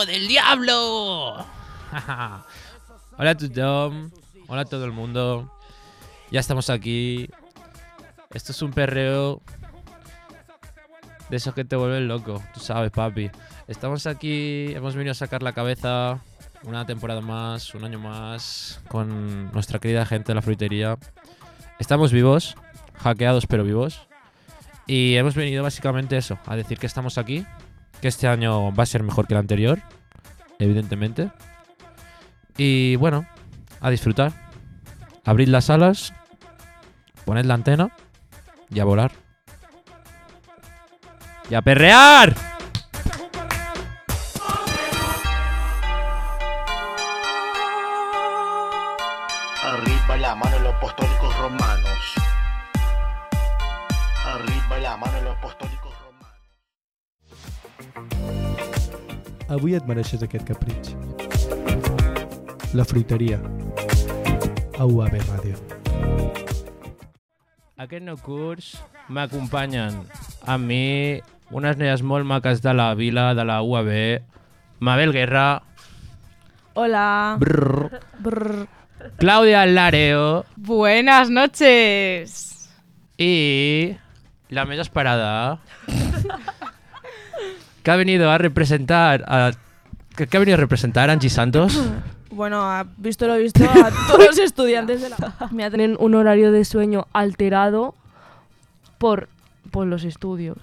¡Hijo del diablo! Hola a tothom. Hola a todo el mundo. Ya estamos aquí. Esto es un perreo de esos que te vuelven loco. Tú sabes, papi. Estamos aquí, hemos venido a sacar la cabeza una temporada más, un año más, con nuestra querida gente de la fruitería. Estamos vivos, hackeados pero vivos. Y hemos venido básicamente eso, a decir que estamos aquí, que este año va a ser mejor que el anterior, evidentemente. Y bueno, a disfrutar. Abrid las alas, poned la antena y a volar. ¡Y a perrear! Avui et mereixes aquest capritx. La fruiteria. A UAB Ràdio. Aquest nou curs m'acompanyen a mi unes noies molt maques de la vila, de la UAB, Mabel Guerra, Hola. brrr, Brr. Claudia Lareo Buenas noches. y la més esperada que ha venido a representar a que, que ha venido a representar a Angie Santos. Bueno, ha visto lo visto a todos los estudiantes de la... Mira, tienen un horario de sueño alterado por, por los estudios.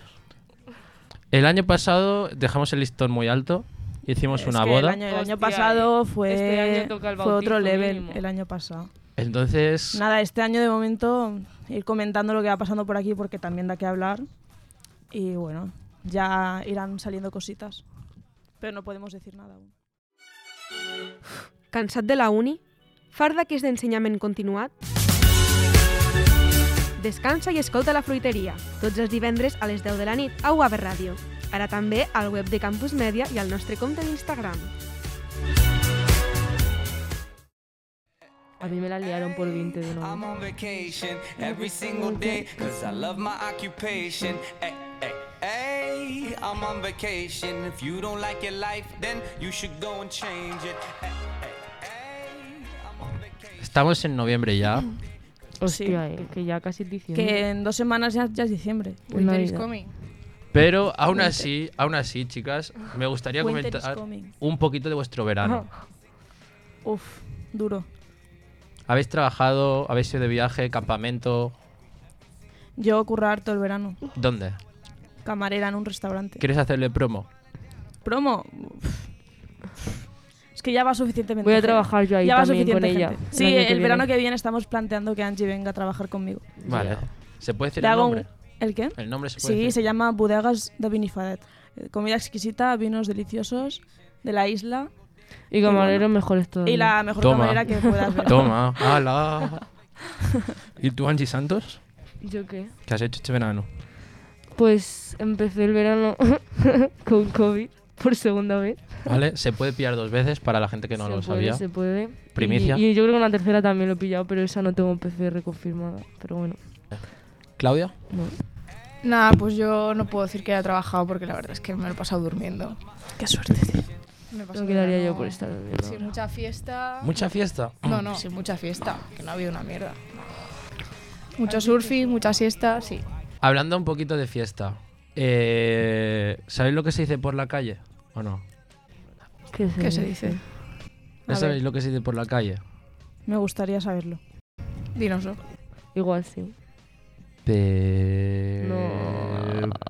El año pasado dejamos el listón muy alto, hicimos Es una que boda, El año, el año Hostia, pasado fue, este año toca el fue otro level mínimo. el año pasado. entonces Nada, este año de momento ir comentando lo que va pasando por aquí porque también da que hablar. Y bueno, ya irán saliendo cositas. Pero no podemos decir nada aún. Cansat de la uni? Fart d'aquest d'ensenyament continuat? Descansa i escolta la fruiteria, tots els divendres a les 10 de la nit a UAB Ràdio. Ara també al web de Campus Media i al nostre compte d'Instagram. A mí me la liaron por 20 de I'm nuevo. on vacation every single day cause I love my occupation. Hey, hey, hey, I'm on vacation. If you don't like your life, then you should go and change it. Hey, hey, hey, I'm on vacation. estamos en noviembre ya. Hostia, eh, que ya casi es diciembre. Que en dos semanas ya, ya es diciembre. Es Navidad. Pero aún así, aún así, chicas, me gustaría Winter is comentar un poquito de vuestro verano. Uf, duro. ¿Habéis trabajado, habéis ido de viaje, campamento? Yo currar todo el verano. ¿Dónde? Camarera en un restaurante. ¿Quieres hacerle promo? ¿Promo? Es que ya va suficientemente. Voy a gente. trabajar yo ahí ya también con suficiente ella. gente. Sí, el, que verano que viene estamos planteando que Angie venga a trabajar conmigo. Vale. ¿Se puede decir Le el hago un- nombre? ¿El qué? ¿El nombre se puede Sí, se llama Bodegas de Binifadet. Eh, Comida exquisita, vinos deliciosos de la isla Y camarero mejor es todo. y la mejor Toma. camarera que puedas ver. Toma, hala. ¿Y tú, Angie Santos? ¿Yo qué? ¿Qué has hecho este verano? Pues empecé el verano con COVID por segunda vez. ¿Vale? Se puede pillar dos veces para la gente que no se lo puede, sabía. Se puede. Primicia. Y, y yo creo que una tercera también lo he pillado, pero esa no tengo PCR confirmada. Pero bueno, ¿Claudia? no. Nada, pues yo no puedo decir que haya trabajado porque la verdad es que me lo he pasado durmiendo. Qué suerte. Me he pasado No quedaría yo por estar durmiendo. Sí, mucha fiesta. ¿Mucha fiesta? No, no, sí, mucha fiesta. Que no ha habido una mierda. Mucho surfing, mucha siesta, sí. Hablando un poquito de fiesta. Eh, ¿Sabéis lo que se dice por la calle? ¿O no? ¿Qué se, ¿Qué se dice? ¿No A sabéis ver. lo que se dice por la calle? Me gustaría saberlo. Dinoslo. Igual sí.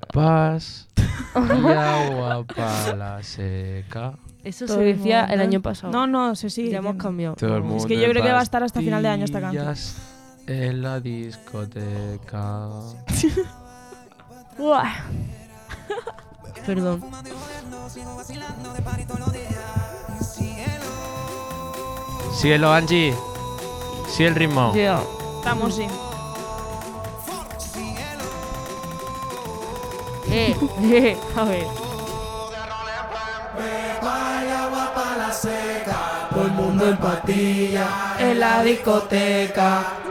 Pepas y agua para la seca. Eso Todo se decía mundo. el año pasado. No, no, se sigue. ya hemos cambiado. Todo el mundo que yo creo que va a estar hasta final de año esta canción. En la discoteca. Buah. Perdón. Síguelo, Angie. Sigue el ritmo. Ya. Estamos, sí. Eh, eh, a ver. Todo el mundo en patilla en la discoteca.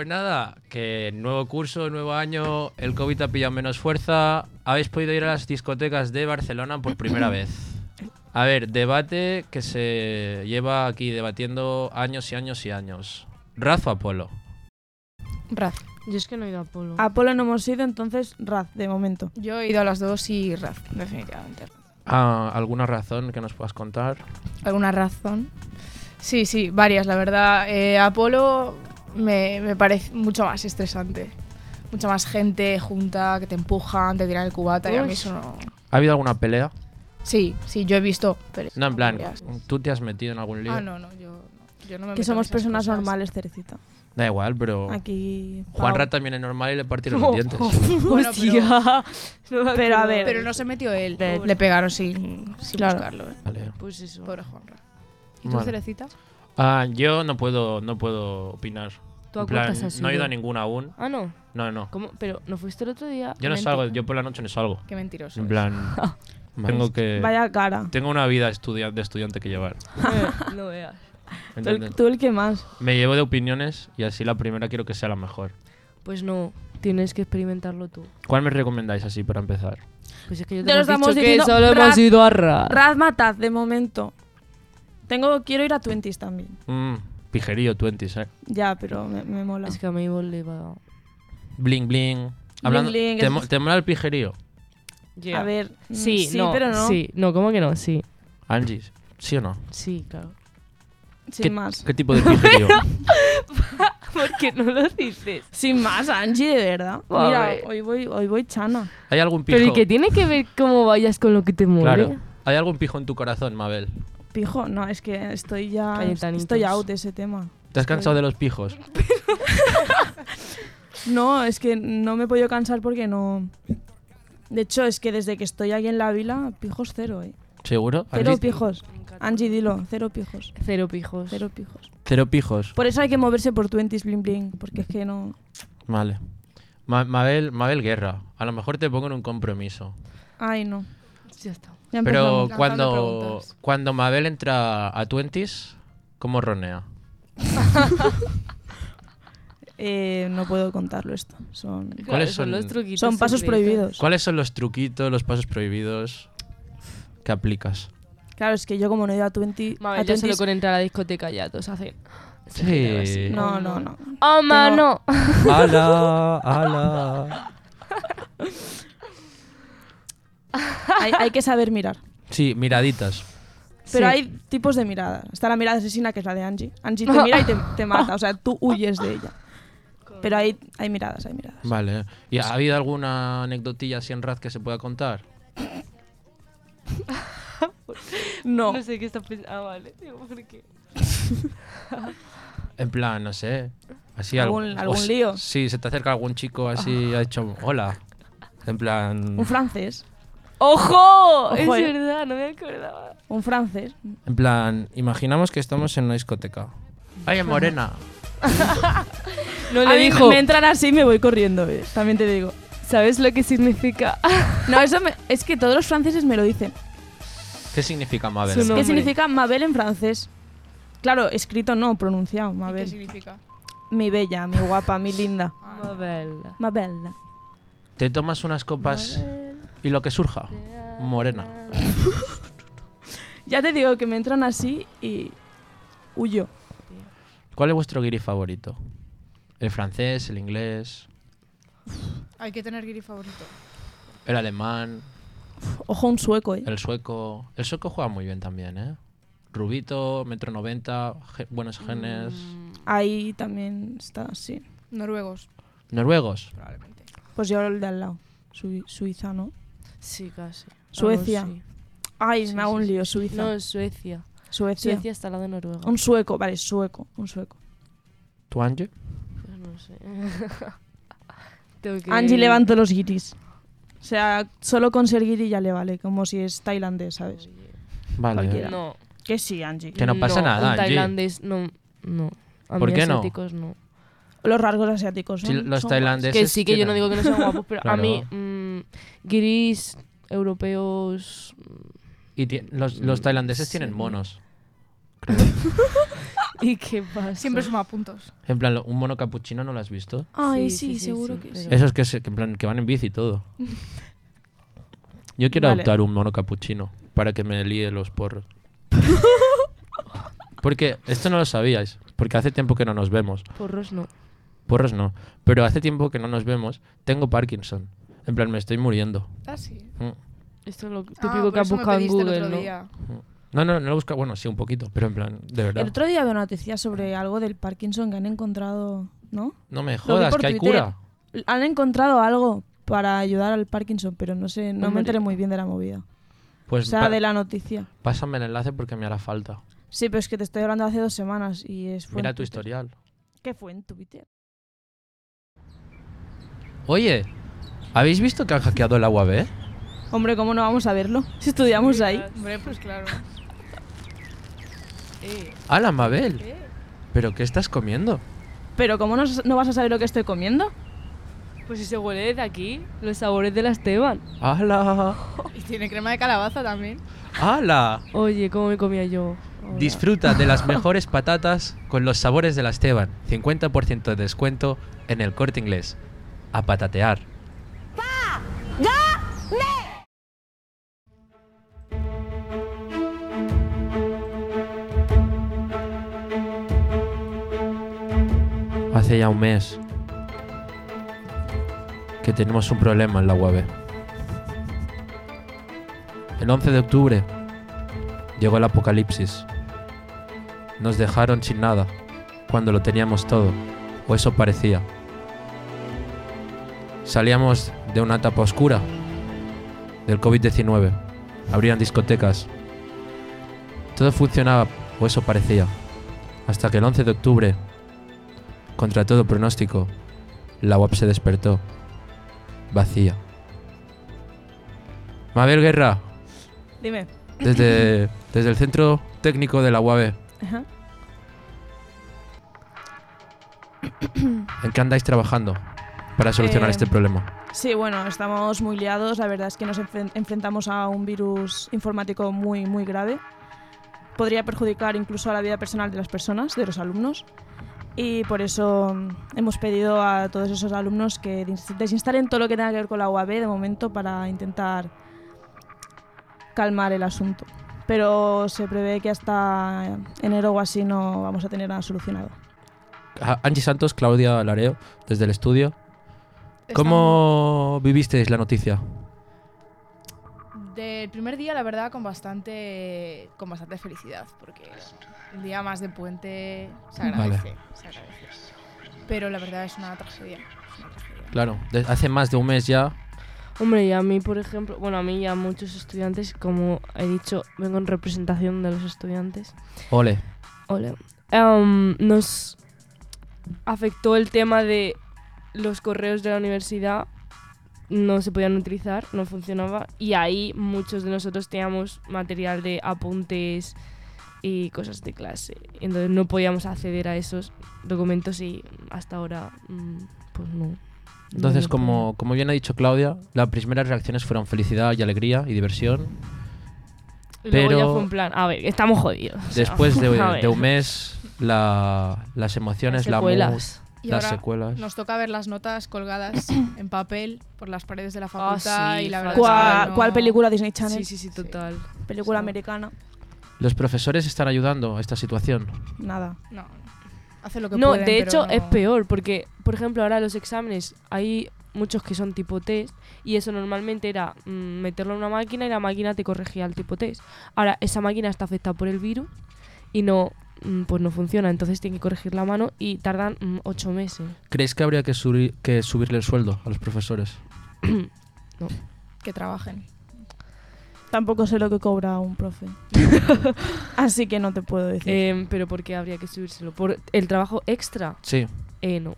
Pues nada, que nuevo curso, nuevo año, el COVID ha pillado menos fuerza. Habéis podido ir a las discotecas de Barcelona por primera vez. A ver, debate que se lleva aquí debatiendo años y años y años. ¿Raz o Apolo? Raz. Yo es que no he ido a Polo. Apolo no hemos ido, entonces Raz, de momento. Yo he ido a las dos y Raz, definitivamente. Ah, ¿Alguna razón que nos puedas contar? ¿Alguna razón? Sí, sí, varias, la verdad. Eh, Apolo me, me parece mucho más estresante. Mucha más gente junta que te empujan, te tiran el cubata y a mí eso no... ¿Ha habido alguna pelea? Sí, sí, yo he visto. pero- No, en plan, peleas. ¿tú te has metido en algún lío? Ah, no, no, yo, yo no me Que meto en somos esas personas cosas. normales, Cerecita. Da igual, pero Aquí. Juanra también es normal y le partieron los dientes. Bueno, pero, Pero a ver, pero no se metió él. Pobre. Le pegaron sin, sin Claro. buscarlo. eh. Vale. Pues eso. Pobre Juanra. ¿Y tú, Vale. Cerecita? Ah, yo no puedo, no puedo opinar. ¿Tú a plan, cuántas has no he ido a ninguna aún. Ah, no. No, no. ¿Cómo? Pero no fuiste el otro día. Yo no Mentira. salgo, yo por la noche no salgo. Qué mentiroso. En plan, tengo que Vaya cara. tengo una vida estudia- de estudiante que llevar. No veas. Tú el, tú el que más. Me llevo de opiniones y así la primera quiero que sea la mejor. Pues no, tienes que experimentarlo tú. ¿Cuál me recomendáis así para empezar? Pues es que yo Te te lo hemos dicho que diciendo, solo hemos ido a Raz. Raz Mataz, de momento. Tengo, quiero ir a Twenties también. Mm, pijerío, twenties, eh. Ya, pero me, me mola. Es que a Mabel le va... Bling bling. Hablando, bling, ¿te, es- mo- te mola el pijerío? A ver, mm, Sí, sí, no, pero no. Sí, no, ¿cómo que no? Sí, Angie, ¿sí o no? sí, claro. Sin ¿Qué, más. ¿Qué tipo de pijerío? ¿Por qué no lo dices? Sin más, Angie, de verdad. Mira, hoy voy, hoy voy chana. ¿Hay algún pijo? Pero ¿y qué tiene que ver cómo vayas con lo que te mueve? Claro. ¿Hay algún pijo en tu corazón, Mabel? Pijo, no, es que estoy ya. Cayetanitos. Estoy out de ese tema. ¿Te has cansado de los pijos? No, es que no me he podido cansar porque no. De hecho, es que desde que estoy aquí en la vila, pijos cero, eh. ¿Seguro? Cero Angie? pijos. Angie, dilo, cero pijos. Cero pijos. Cero pijos. Cero pijos. Por eso hay que moverse por twenties bling bling, porque es que no. Vale. Ma- Mabel, Mabel Guerra. A lo mejor te pongo en un compromiso. Ay, no. Ya está. Ya Pero cuando, cuando Mabel entra a Twenties, ¿cómo ronea? Eh, no puedo contarlo esto. Son, ¿Cuáles son- los truquitos son pasos secretos? prohibidos. ¿Cuáles son los truquitos, los pasos prohibidos que aplicas? Claro, es que yo como no he ido a 20 Mabel, a ya solo 20s con entrar a la discoteca ya todos hacen... Sí. No, no, no. ¡Oh, mano! ¡Hala! ¡Hala! Hay, hay que saber mirar. Sí, miraditas. Pero Sí. hay tipos de miradas. Está la mirada asesina, que es la de Angie. Angie te mira y te, te mata. O sea, tú huyes de ella. Pero hay, hay miradas, hay miradas. Vale. ¿Y ha habido alguna anecdotilla así en Raz que se pueda contar? No. No sé qué está pensando. Ah, vale. Digo, ¿por qué? En plan, no sé. Así algo- ¿Algún- o algún lío? Sí, se te acerca algún chico así, ha hecho hola. En plan. Un francés. ¡Ojo! es Ojo, eh. verdad, no me acordaba. Un francés. En plan, imaginamos que estamos en una discoteca. Ay, morena. No A le mí dijo, me entran así y me voy corriendo, eh, también te digo. ¿sabes lo que significa? No, eso me- es que todos los franceses me lo dicen. ¿Qué significa Mabel? Su ¿Qué significa Mabel en francés? Claro, escrito no, pronunciado, ¿Y ¿Qué Mabel. significa? Mi bella, mi guapa, mi linda. Mabel. Mabel. Te tomas unas copas y lo que surja. Morena. Ya te digo que me entran así y huyo. ¿Cuál es vuestro guiri favorito? ¿El francés, el inglés, Hay que tener guiri favorito. el alemán, Ojo, un sueco, ¿eh? el sueco? El sueco juega muy bien también, ¿eh? Rubito, metro noventa, ge- buenos genes. Ahí también está, sí. Noruegos, ¿Noruegos? probablemente. Pues yo el de al lado. Sui- Suiza, ¿no? Sí, casi. Suecia. Sí. Ay, Sí, me hago sí, un lío, Suiza. No, es Suecia. Suecia. Suecia está al lado de Noruega. Un sueco, vale, sueco, un sueco. ¿Tú, Angie? Pues no sé. Tengo que... Angie levantó los guiris. O sea, solo con ser guiri ya le vale, como si es tailandés, ¿sabes? Vale. Cualquiera. No. Que sí, Angie. Que no pasa nada, Un Angie. tailandés, no. No. A ¿Por mí qué no? asiáticos no? Los rasgos asiáticos, Sí, son- los son tailandeses. Que sí, que yo no tienen- digo que no sean guapos, pero a Claro. mí, mm, guiris europeos. Y ti- los, los tailandeses Sí. tienen monos. ¿Y qué pasa? Siempre suma puntos. En plan, lo- un mono capuchino no lo has visto. Ay, Sí, sí, sí, sí, seguro sí, que pero- sí. Esos que, se- que en plan, que van en bici y todo. Yo quiero Vale. adoptar un mono capuchino para que me líe los porros. Porque esto no lo sabíais, porque hace tiempo que no nos vemos. Porros no. Porros no, pero hace tiempo que no nos vemos. Tengo Parkinson. En plan, me estoy muriendo. Ah, sí. Mm. Esto es lo Ah, típico que has buscado en pediste el Google, otro ¿no? día. No, no, no lo busca. Bueno, sí, un poquito, pero en plan, de verdad. El otro día había una noticia sobre algo del Parkinson que han encontrado, ¿no? No me jodas, que hay Twitter. cura. Han encontrado algo para ayudar al Parkinson, pero no sé, no me enteré muy bien de la movida. Pues o sea, de la noticia. pásame el enlace porque me hará falta. Sí, pero es que te estoy hablando hace dos semanas y es fue Mira tu Twitter. historial. ¿Qué fue en Twitter? Oye, ¿habéis visto que han hackeado el agua B? Hombre, ¿cómo no vamos a verlo? Si estudiamos ahí. Hombre, pues claro. Eh, ¡Hala, Mabel! ¿qué? ¿Pero qué estás comiendo? Pero ¿cómo no, no vas a saber lo que estoy comiendo? Pues si se huele desde aquí, los sabores de la Esteban. ¡Hala! Y tiene crema de calabaza también. ¡Hala! Oye, ¿cómo me comía yo? Disfruta de las mejores patatas con los sabores de la Esteban. 50% de descuento en el corte inglés. A patatear. Hace ya un mes que tenemos un problema en la UAB. El 11 de octubre llegó el apocalipsis. Nos dejaron sin nada, cuando lo teníamos todo, o eso parecía. Salíamos de una etapa oscura, del COVID-19, abrían discotecas. Todo funcionaba, o eso parecía, hasta que el 11 de octubre, contra todo pronóstico, la UAP se despertó, vacía. Mabel Guerra, Dime. desde, desde el centro técnico de la UAB, Ajá. ¿en qué andáis trabajando para solucionar Eh, este problema? Sí, bueno, estamos muy liados. La verdad es que nos enfren- enfrentamos a un virus informático muy, muy grave. Podría perjudicar incluso a la vida personal de las personas, de los alumnos. Y por eso mm, hemos pedido a todos esos alumnos que desinstalen todo lo que tenga que ver con la UAB de momento para intentar calmar el asunto. Pero se prevé que hasta enero o así no vamos a tener nada solucionado. A- Angie Santos, Claudia Lareo, desde el estudio. ¿Cómo vivisteis la noticia? Del primer día, la verdad, con bastante, con bastante felicidad, porque un día más de puente se agradece, se agradece. Pero la verdad es una tragedia. es una tragedia. Claro, hace más de un mes ya. Hombre, y a mí, por ejemplo, bueno, a mí y a muchos estudiantes, como he dicho, vengo en representación de los estudiantes. Ole. Ole. Nos afectó el tema de los correos de la universidad no se podían utilizar, no funcionaba y ahí muchos de nosotros teníamos material de apuntes y cosas de clase. Entonces no podíamos acceder a esos documentos y hasta ahora mm, pues no. Entonces, como, como bien ha dicho Claudia, las primeras reacciones fueron felicidad y alegría y diversión. Luego ya pero- fue en plan, a ver, estamos jodidos. o sea, Después de, un mes, la- las emociones, la mood, secuelas. Y las ahora secuelas. nos toca ver las notas colgadas en papel por las paredes de la Ah, facultad sí, y la verdad fatal. es que ¿Cuál, no- cuál película Disney Channel? Sí, sí, sí, total. Película Sí. americana. ¿Los profesores están ayudando a esta situación? Nada. No, hace lo que No, pueden, de hecho no- es peor porque, por ejemplo, ahora los exámenes hay muchos que son tipo test y eso normalmente era mm, meterlo en una máquina y la máquina te corregía el tipo test. Ahora esa máquina está afectada por el virus y no pues no funciona, entonces tiene que corregir la mano y tardan mm, ocho meses. ¿Creéis que habría que, subir- que subirle el sueldo a los profesores? que trabajen. Tampoco sé lo que cobra un profe. Así que no te puedo decir. Em, pero ¿por qué habría que subírselo? ¿Por el trabajo extra? Sí. Eh, no.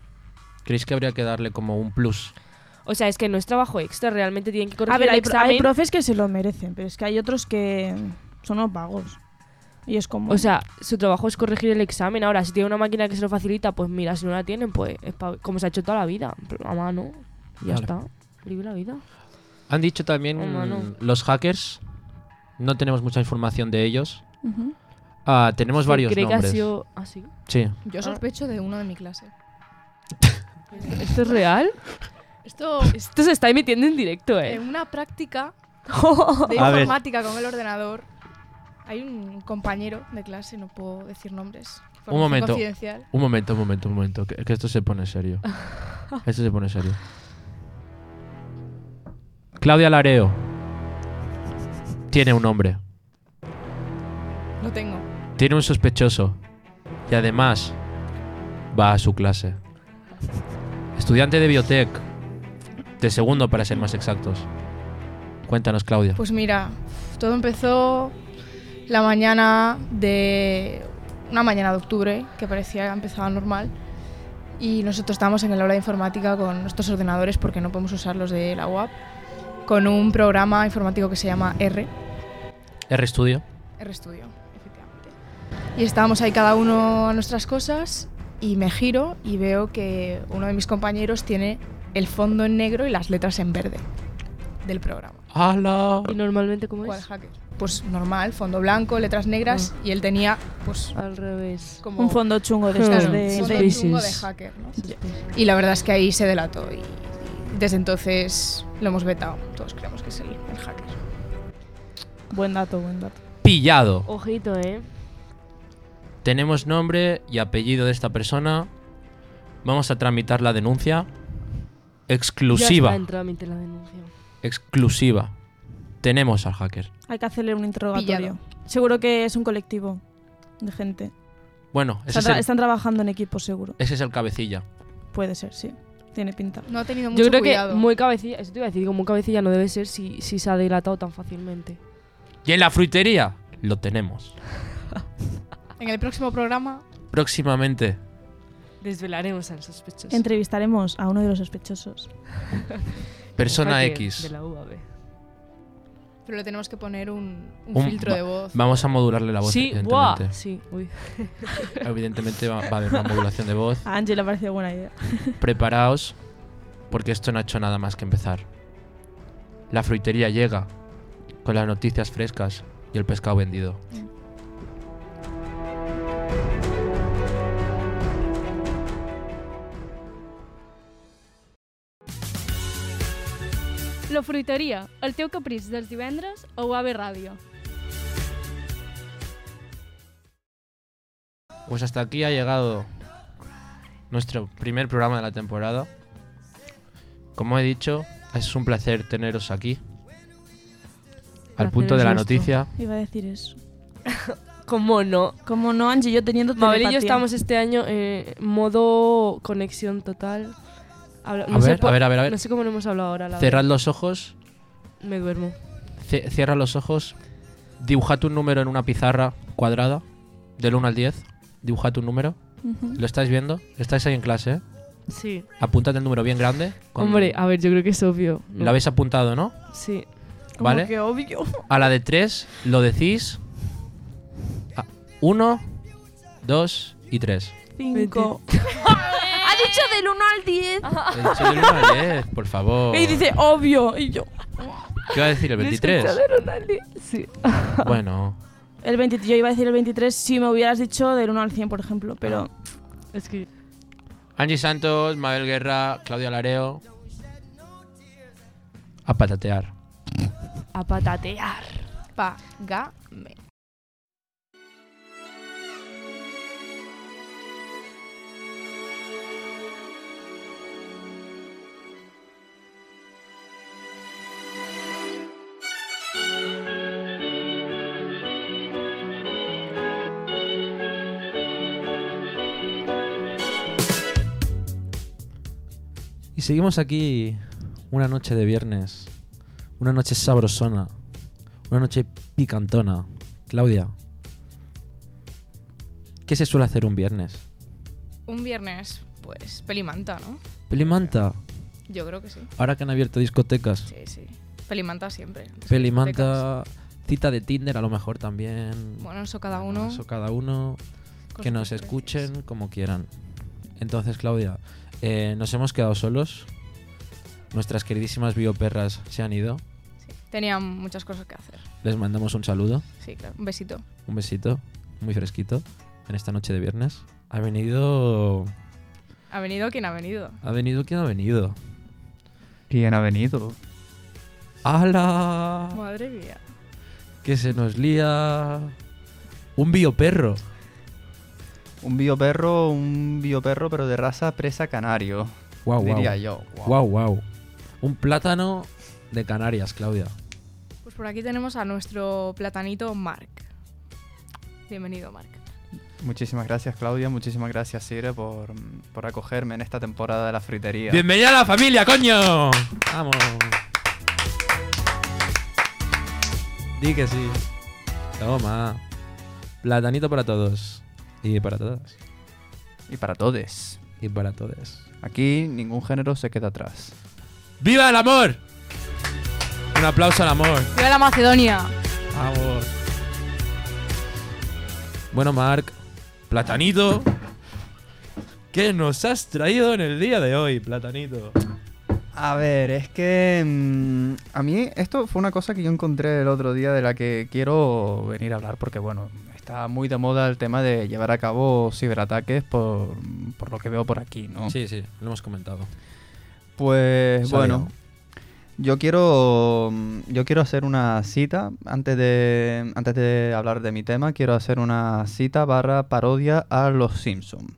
¿Creéis que habría que darle como un plus? O sea, es que no es trabajo extra, realmente tienen que corregir a ver, el hay, hay profes que se lo merecen, pero es que hay otros que son unos vagos. Y es como... O sea, su trabajo es corregir el examen. Ahora, si tiene una máquina que se lo facilita, pues mira, si no la tienen, pues es pa- como se ha hecho toda la vida. Pero a mano, ya Vale. está. Vive la vida. Han dicho también los hackers, no tenemos mucha información de ellos, Ujú. Ah, tenemos Se varios cree que ha nombres. sido- ¿Ah, sí? Yo sospecho de uno de mi clase. ¿Esto es real? Esto Esto se está emitiendo en directo, ¿eh? en una práctica de informática con el ordenador. Hay un compañero de clase, no puedo decir nombres. Un momento. Un momento, un momento, un momento. Que, que esto se pone serio. Esto se pone serio. Claudia Lareo. Tiene un nombre. Lo tengo. Tiene un sospechoso. Y además va a su clase. Estudiante de biotech. De segundo para ser más exactos. Cuéntanos, Claudia. Pues mira, todo empezó la mañana de. Una mañana de octubre, que parecía que empezaba normal. Y nosotros estábamos en el aula de informática con nuestros ordenadores, porque no podemos usar los de la UAP, con un programa informático que se llama R. R Studio. RStudio, efectivamente. Y estábamos ahí cada uno a nuestras cosas y me giro y veo que uno de mis compañeros tiene el fondo en negro y las letras en verde del programa. ¡Hala! ¿Y normalmente cómo ¿Cuál es? hacker? Pues normal, fondo blanco, letras negras y él tenía pues Al revés. como Un fondo chungo de claro, de, un fondo de- chungo de hacker, ¿no? Y la verdad es que ahí se delató y, desde entonces lo hemos vetado. Todos creemos que es el, el hacker. Buen dato, buen dato. Pillado. Ojito, ¿eh? Tenemos nombre y apellido de esta persona. Vamos a tramitar la denuncia. Ya Exclusiva. está en trámite la denuncia. Exclusiva. Tenemos al hacker. Hay que hacerle un interrogatorio. Pillado. Seguro que es un colectivo de gente. Bueno, ese Están, es, tra- el, están trabajando en equipo, seguro. ese es el cabecilla. Puede ser, sí. Tiene pinta. No ha tenido mucho Yo creo cuidado. que muy cabecilla, eso te iba a decir, digo, muy cabecilla no debe ser si, si se ha dilatado tan fácilmente. Y en la fruitería lo tenemos. En el próximo programa Próximamente. Desvelaremos al sospechoso. Entrevistaremos a uno de los sospechosos. Persona X. De la UAB. Pero le tenemos que poner un, un Un- filtro de voz. Vamos a modularle la voz, Sí, evidentemente. buah. Sí, uy. Evidentemente va, va a haber una modulación de voz. A Angie le parece buena idea. Preparaos, porque esto no ha hecho nada más que empezar. La fruitería llega con las noticias frescas y el pescado vendido. La fruiteria, el teu capriç dels divendres a UAB Ràdio. Pues hasta aquí ha llegado nuestro primer programa de la temporada. Como he dicho, es un placer teneros aquí. Al punto de la nuestro. noticia. Iba a decir eso. ¿Cómo no? Como no, Angie, yo teniendo Mabel y yo telepatía. estamos este año en modo conexión total. Habla- A no sé ver, a ver, a ver, a No ver. sé cómo lo hemos hablado ahora. La Cerrad los ojos. verdad. Me duermo. ce- Cierra los ojos. Dibujad un número en una pizarra cuadrada. Del 1 al 10. Dibujad un número. Ujú. ¿Lo estáis viendo? Estáis ahí en clase, ¿eh? Sí. Apuntad el número bien grande. con- Hombre, a ver, yo creo que es obvio. ¿no? Lo habéis apuntado, ¿no? Sí. Como ¿Vale? que obvio. A la de 3 lo decís. 1, 2 y 3. Cinco. ha dicho del 1 al 10. He dicho del 1 al 10, por favor. Y dice obvio. Y yo. ¿Qué iba a decir? ¿El 23? Sí. Bueno, El 20, yo iba a decir el 23 si me hubieras dicho del 1 al 100, por ejemplo. Pero Es que. Angie Santos, Mabel Guerra, Claudia Lareo. A patatear. A patatear. Págame. Seguimos aquí una noche de viernes. Una noche sabrosona. Una noche picantona. Claudia. ¿Qué se suele hacer un viernes? Un viernes, pues pelimanta, ¿no? Pelimanta. Yo creo que sí. Ahora que han abierto discotecas. Sí, sí. Pelimanta siempre. Pelimanta. Cita de Tinder a lo mejor también. Bueno, eso cada uno. Eso cada uno. con Que nos escuchen como quieran. Entonces, Claudia, eh, nos hemos quedado solos. Nuestras queridísimas bioperras se han ido. Sí. Tenían muchas cosas que hacer. Les mandamos un saludo, Sí, claro. Un besito. un besito. muy fresquito, en esta noche de viernes. Ha venido... ¿Ha venido quien ha venido? Ha venido quien ha venido. ¿Quién ha venido? ¡Hala! Madre mía. Que se nos lía... Un bioperro. Un bioperro, un bioperro, pero de raza presa canario. Guau, guau. diría yo. Guau, guau. Un plátano de Canarias, Claudia. Pues por aquí tenemos a nuestro platanito Mark. Bienvenido, Mark. Muchísimas gracias, Claudia. Muchísimas gracias, Sire, por, por acogerme en esta temporada de la fritería. ¡Bienvenida a la familia, coño! Vamos. Di que sí. Toma. Platanito para todos. Y para todas. Y para todos. Y para todos. Aquí ningún género se queda atrás. ¡Viva el amor! Un aplauso al amor. ¡Viva la Macedonia! Vamos. Bueno, Marc, Platanito. ¿Qué nos has traído en el día de hoy, Platanito? A ver, es que mm, a mí esto fue una cosa que yo encontré el otro día de la que quiero venir a hablar porque, bueno, está muy de moda el tema de llevar a cabo ciberataques por, por lo que veo por aquí, ¿no? Sí, sí, lo hemos comentado. Pues bueno, yo quiero yo quiero hacer una cita antes de antes de hablar de mi tema, quiero hacer una cita barra parodia a los Simpson.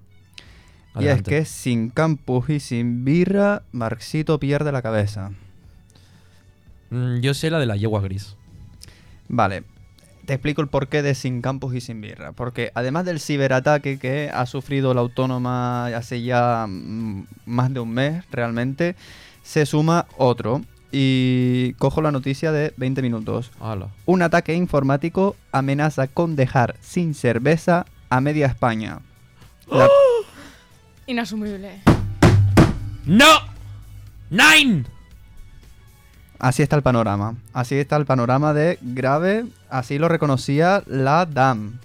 Y es que sin campus y sin birra, Marxito pierde la cabeza. Mm, yo sé la de la yegua gris. Vale, te explico el porqué de sin campus y sin birra. Porque además del ciberataque que ha sufrido la autónoma hace ya mm, más de un mes realmente, se suma otro. Y cojo la noticia de 20 minutos. Un ataque informático amenaza con dejar sin cerveza a media España. La- Inasumible. ¡No! ¡Nine! Así está el panorama. Así está el panorama de grave. Así lo reconocía la DAM.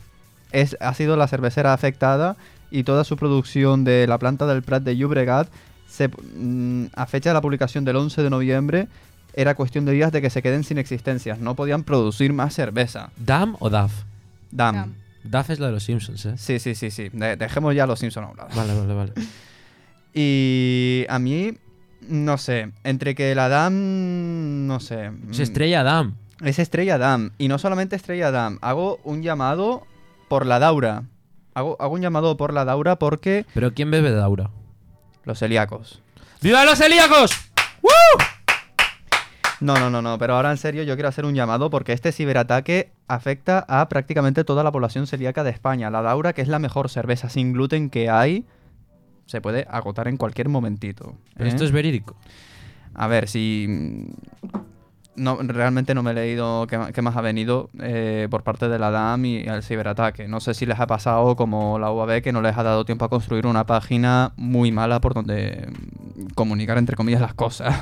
Es, ha sido la cervecera afectada y toda su producción de la planta del Prat de Llobregat se, mm, a fecha de la publicación del 11 de noviembre era cuestión de días de que se queden sin existencias. No podían producir más cerveza. ¿Dam o Daf? DAM. Dam. Daf es la de los Simpsons, ¿eh? Sí, sí, sí, sí. De- dejemos ya a los Simpsons a un lado. Vale, vale, vale. Y a mí, no sé, entre que la DAM, no sé. Es mm, Estrella Dam. Es Estrella Dam. Y no solamente Estrella Dam. Hago un llamado por la Daura. Hago, hago un llamado por la Daura porque ¿Pero quién bebe Daura? los celíacos. ¡Viva los celíacos! No, no, no, no. Pero ahora en serio yo quiero hacer un llamado porque este ciberataque afecta a prácticamente toda la población celíaca de España. La Daura, que es la mejor cerveza sin gluten que hay, se puede agotar en cualquier momentito. Pero ¿eh? esto es verídico. A ver, si... No, realmente no me he leído qué, más ha venido eh, por parte de la DAM y el ciberataque. No sé si les ha pasado como la UAB que no les ha dado tiempo a construir una página muy mala por donde mm, comunicar entre comillas las cosas.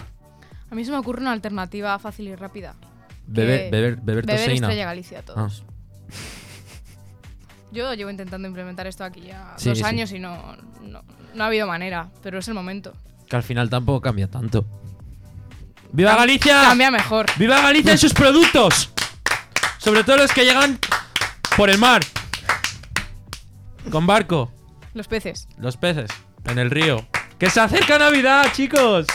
A mí se me ocurre una alternativa fácil y rápida. Beber, beber, beber Beber. Estrella Galicia a todos. Ah. Yo llevo intentando implementar esto aquí ya Sí, dos sí. años y no, no, no ha habido manera, pero es el momento. Que al final tampoco cambia tanto. ¡Viva Galicia! Cambia mejor. ¡Viva Galicia en sus productos! Sobre todo los que llegan por el mar. Con barco. Los peces. Los peces. En el río. ¡Que se acerca Navidad, chicos!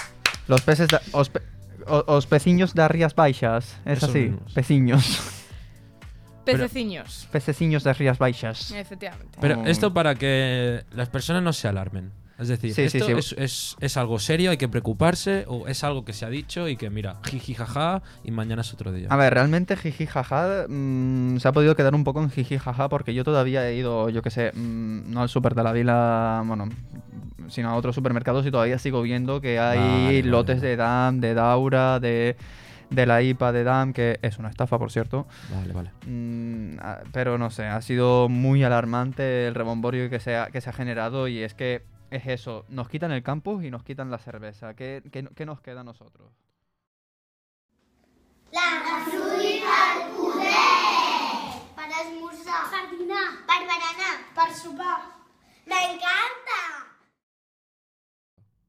Los peces... de- os, pe- os peciños de Rías Baixas. Es Esos así. mismos. Peciños. Pero- Pececiños. Pececiños de Rías Baixas. Efectivamente. Pero Oh. esto para que las personas no se alarmen. Es decir, Sí, esto sí. Es, es- es algo serio, hay que preocuparse, o es algo que se ha dicho y que mira, jiji jaja, y mañana es otro día. A ver, realmente jiji jaja mm, se ha podido quedar un poco en jiji jaja porque yo todavía he ido, yo qué sé, mm, no al super de la vila, bueno, sino a otros supermercados y todavía sigo viendo que hay Vale, lotes vale. de DAM, de Daura, de, de la IPA de DAM, que es una estafa, por cierto. Vale, vale. Mm, ah, pero no sé, ha sido muy alarmante el rebomborio que se ha, que se ha generado y es que es eso, nos quitan el campus y nos quitan la cerveza. ¿Qué, qué, qué nos queda a nosotros? La fruita al poder. Per esmorzar. Per dinar. Per berenar. Per sopar. M'encanta!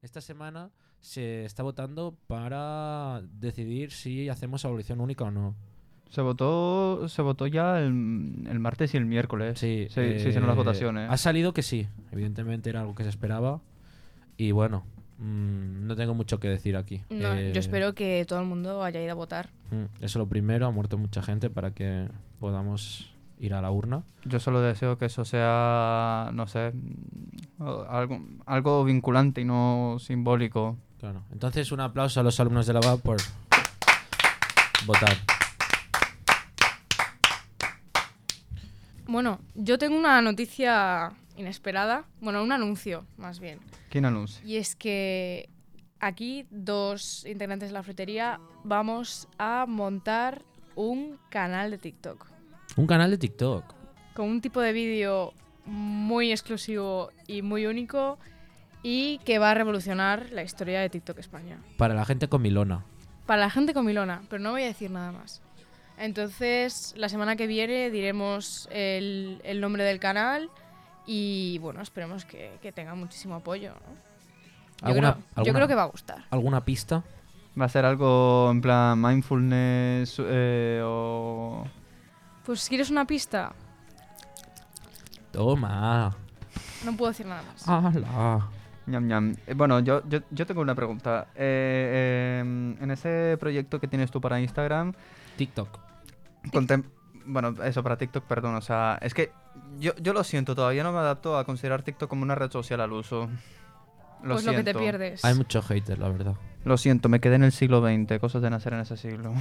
Esta semana se está votando para decidir si hacemos abolición única o no. Se votó, se votó ya el, el martes y el miércoles. Sí, se, se hicieron las eh, votaciones. Ha salido que sí, evidentemente era algo que se esperaba. Y bueno, mm, no tengo mucho que decir aquí. No, Eh, Yo espero que todo el mundo haya ido a votar. mm, Eso es lo primero, ha muerto mucha gente para que podamos ir a la urna. Yo solo deseo que eso sea, no sé, algo, algo vinculante y no simbólico. Claro. Entonces, un aplauso a los alumnos de la UAB por votar. Bueno, yo tengo una noticia inesperada. Bueno, un anuncio, más bien. ¿Quién anuncia? Y es que aquí dos integrantes de la frutería vamos a montar un canal de TikTok. Un canal de TikTok. Con un tipo de vídeo muy exclusivo y muy único y que va a revolucionar la historia de TikTok España. Para la gente con Milona. Para la gente con Milona, pero no voy a decir nada más. Entonces, la semana que viene diremos el, el nombre del canal y bueno, esperemos que, que tenga muchísimo apoyo. ¿no? Yo, ¿Alguna- creo, yo alguna- creo que va a gustar. ¿Alguna pista? ¿Va a ser algo en plan mindfulness eh, o...? Pues, ¿quieres una pista? Toma. No puedo decir nada más. ¡Hala! Ñam, ñam. Eh, Bueno, yo, yo, yo tengo una pregunta. Eh, eh, en ese proyecto que tienes tú para Instagram... TikTok. contem- bueno, eso para TikTok, perdón. O sea, es que yo, yo lo siento, todavía no me adapto a considerar TikTok como una red social al uso. Lo Pues lo que te siento. pierdes. Hay muchos haters, la verdad. Lo siento, me quedé en el siglo XX, cosas de nacer en ese siglo.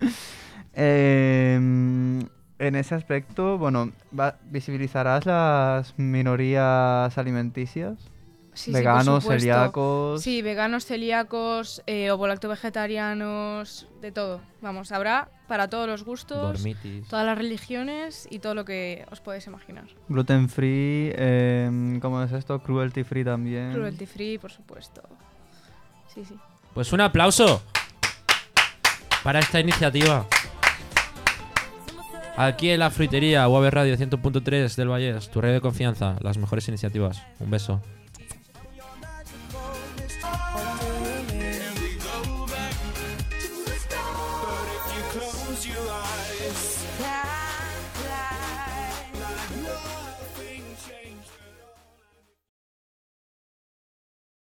Em, en ese aspecto, bueno, va- ¿visibilizarás las minorías alimenticias? Sí, Veganos, celíacos. Sí, veganos, celíacos, eh, vegetarianos, de todo. Vamos, habrá para todos los gustos, Dormitis. todas las religiones y todo lo que os podéis imaginar. Gluten free, em, ¿cómo es esto? Cruelty free también. Cruelty free, por supuesto. Sí, sí. Pues un aplauso para esta iniciativa. Aquí en la fruitería UAB Radio 100.3 del Valles, tu radio de confianza, las mejores iniciativas. Un beso.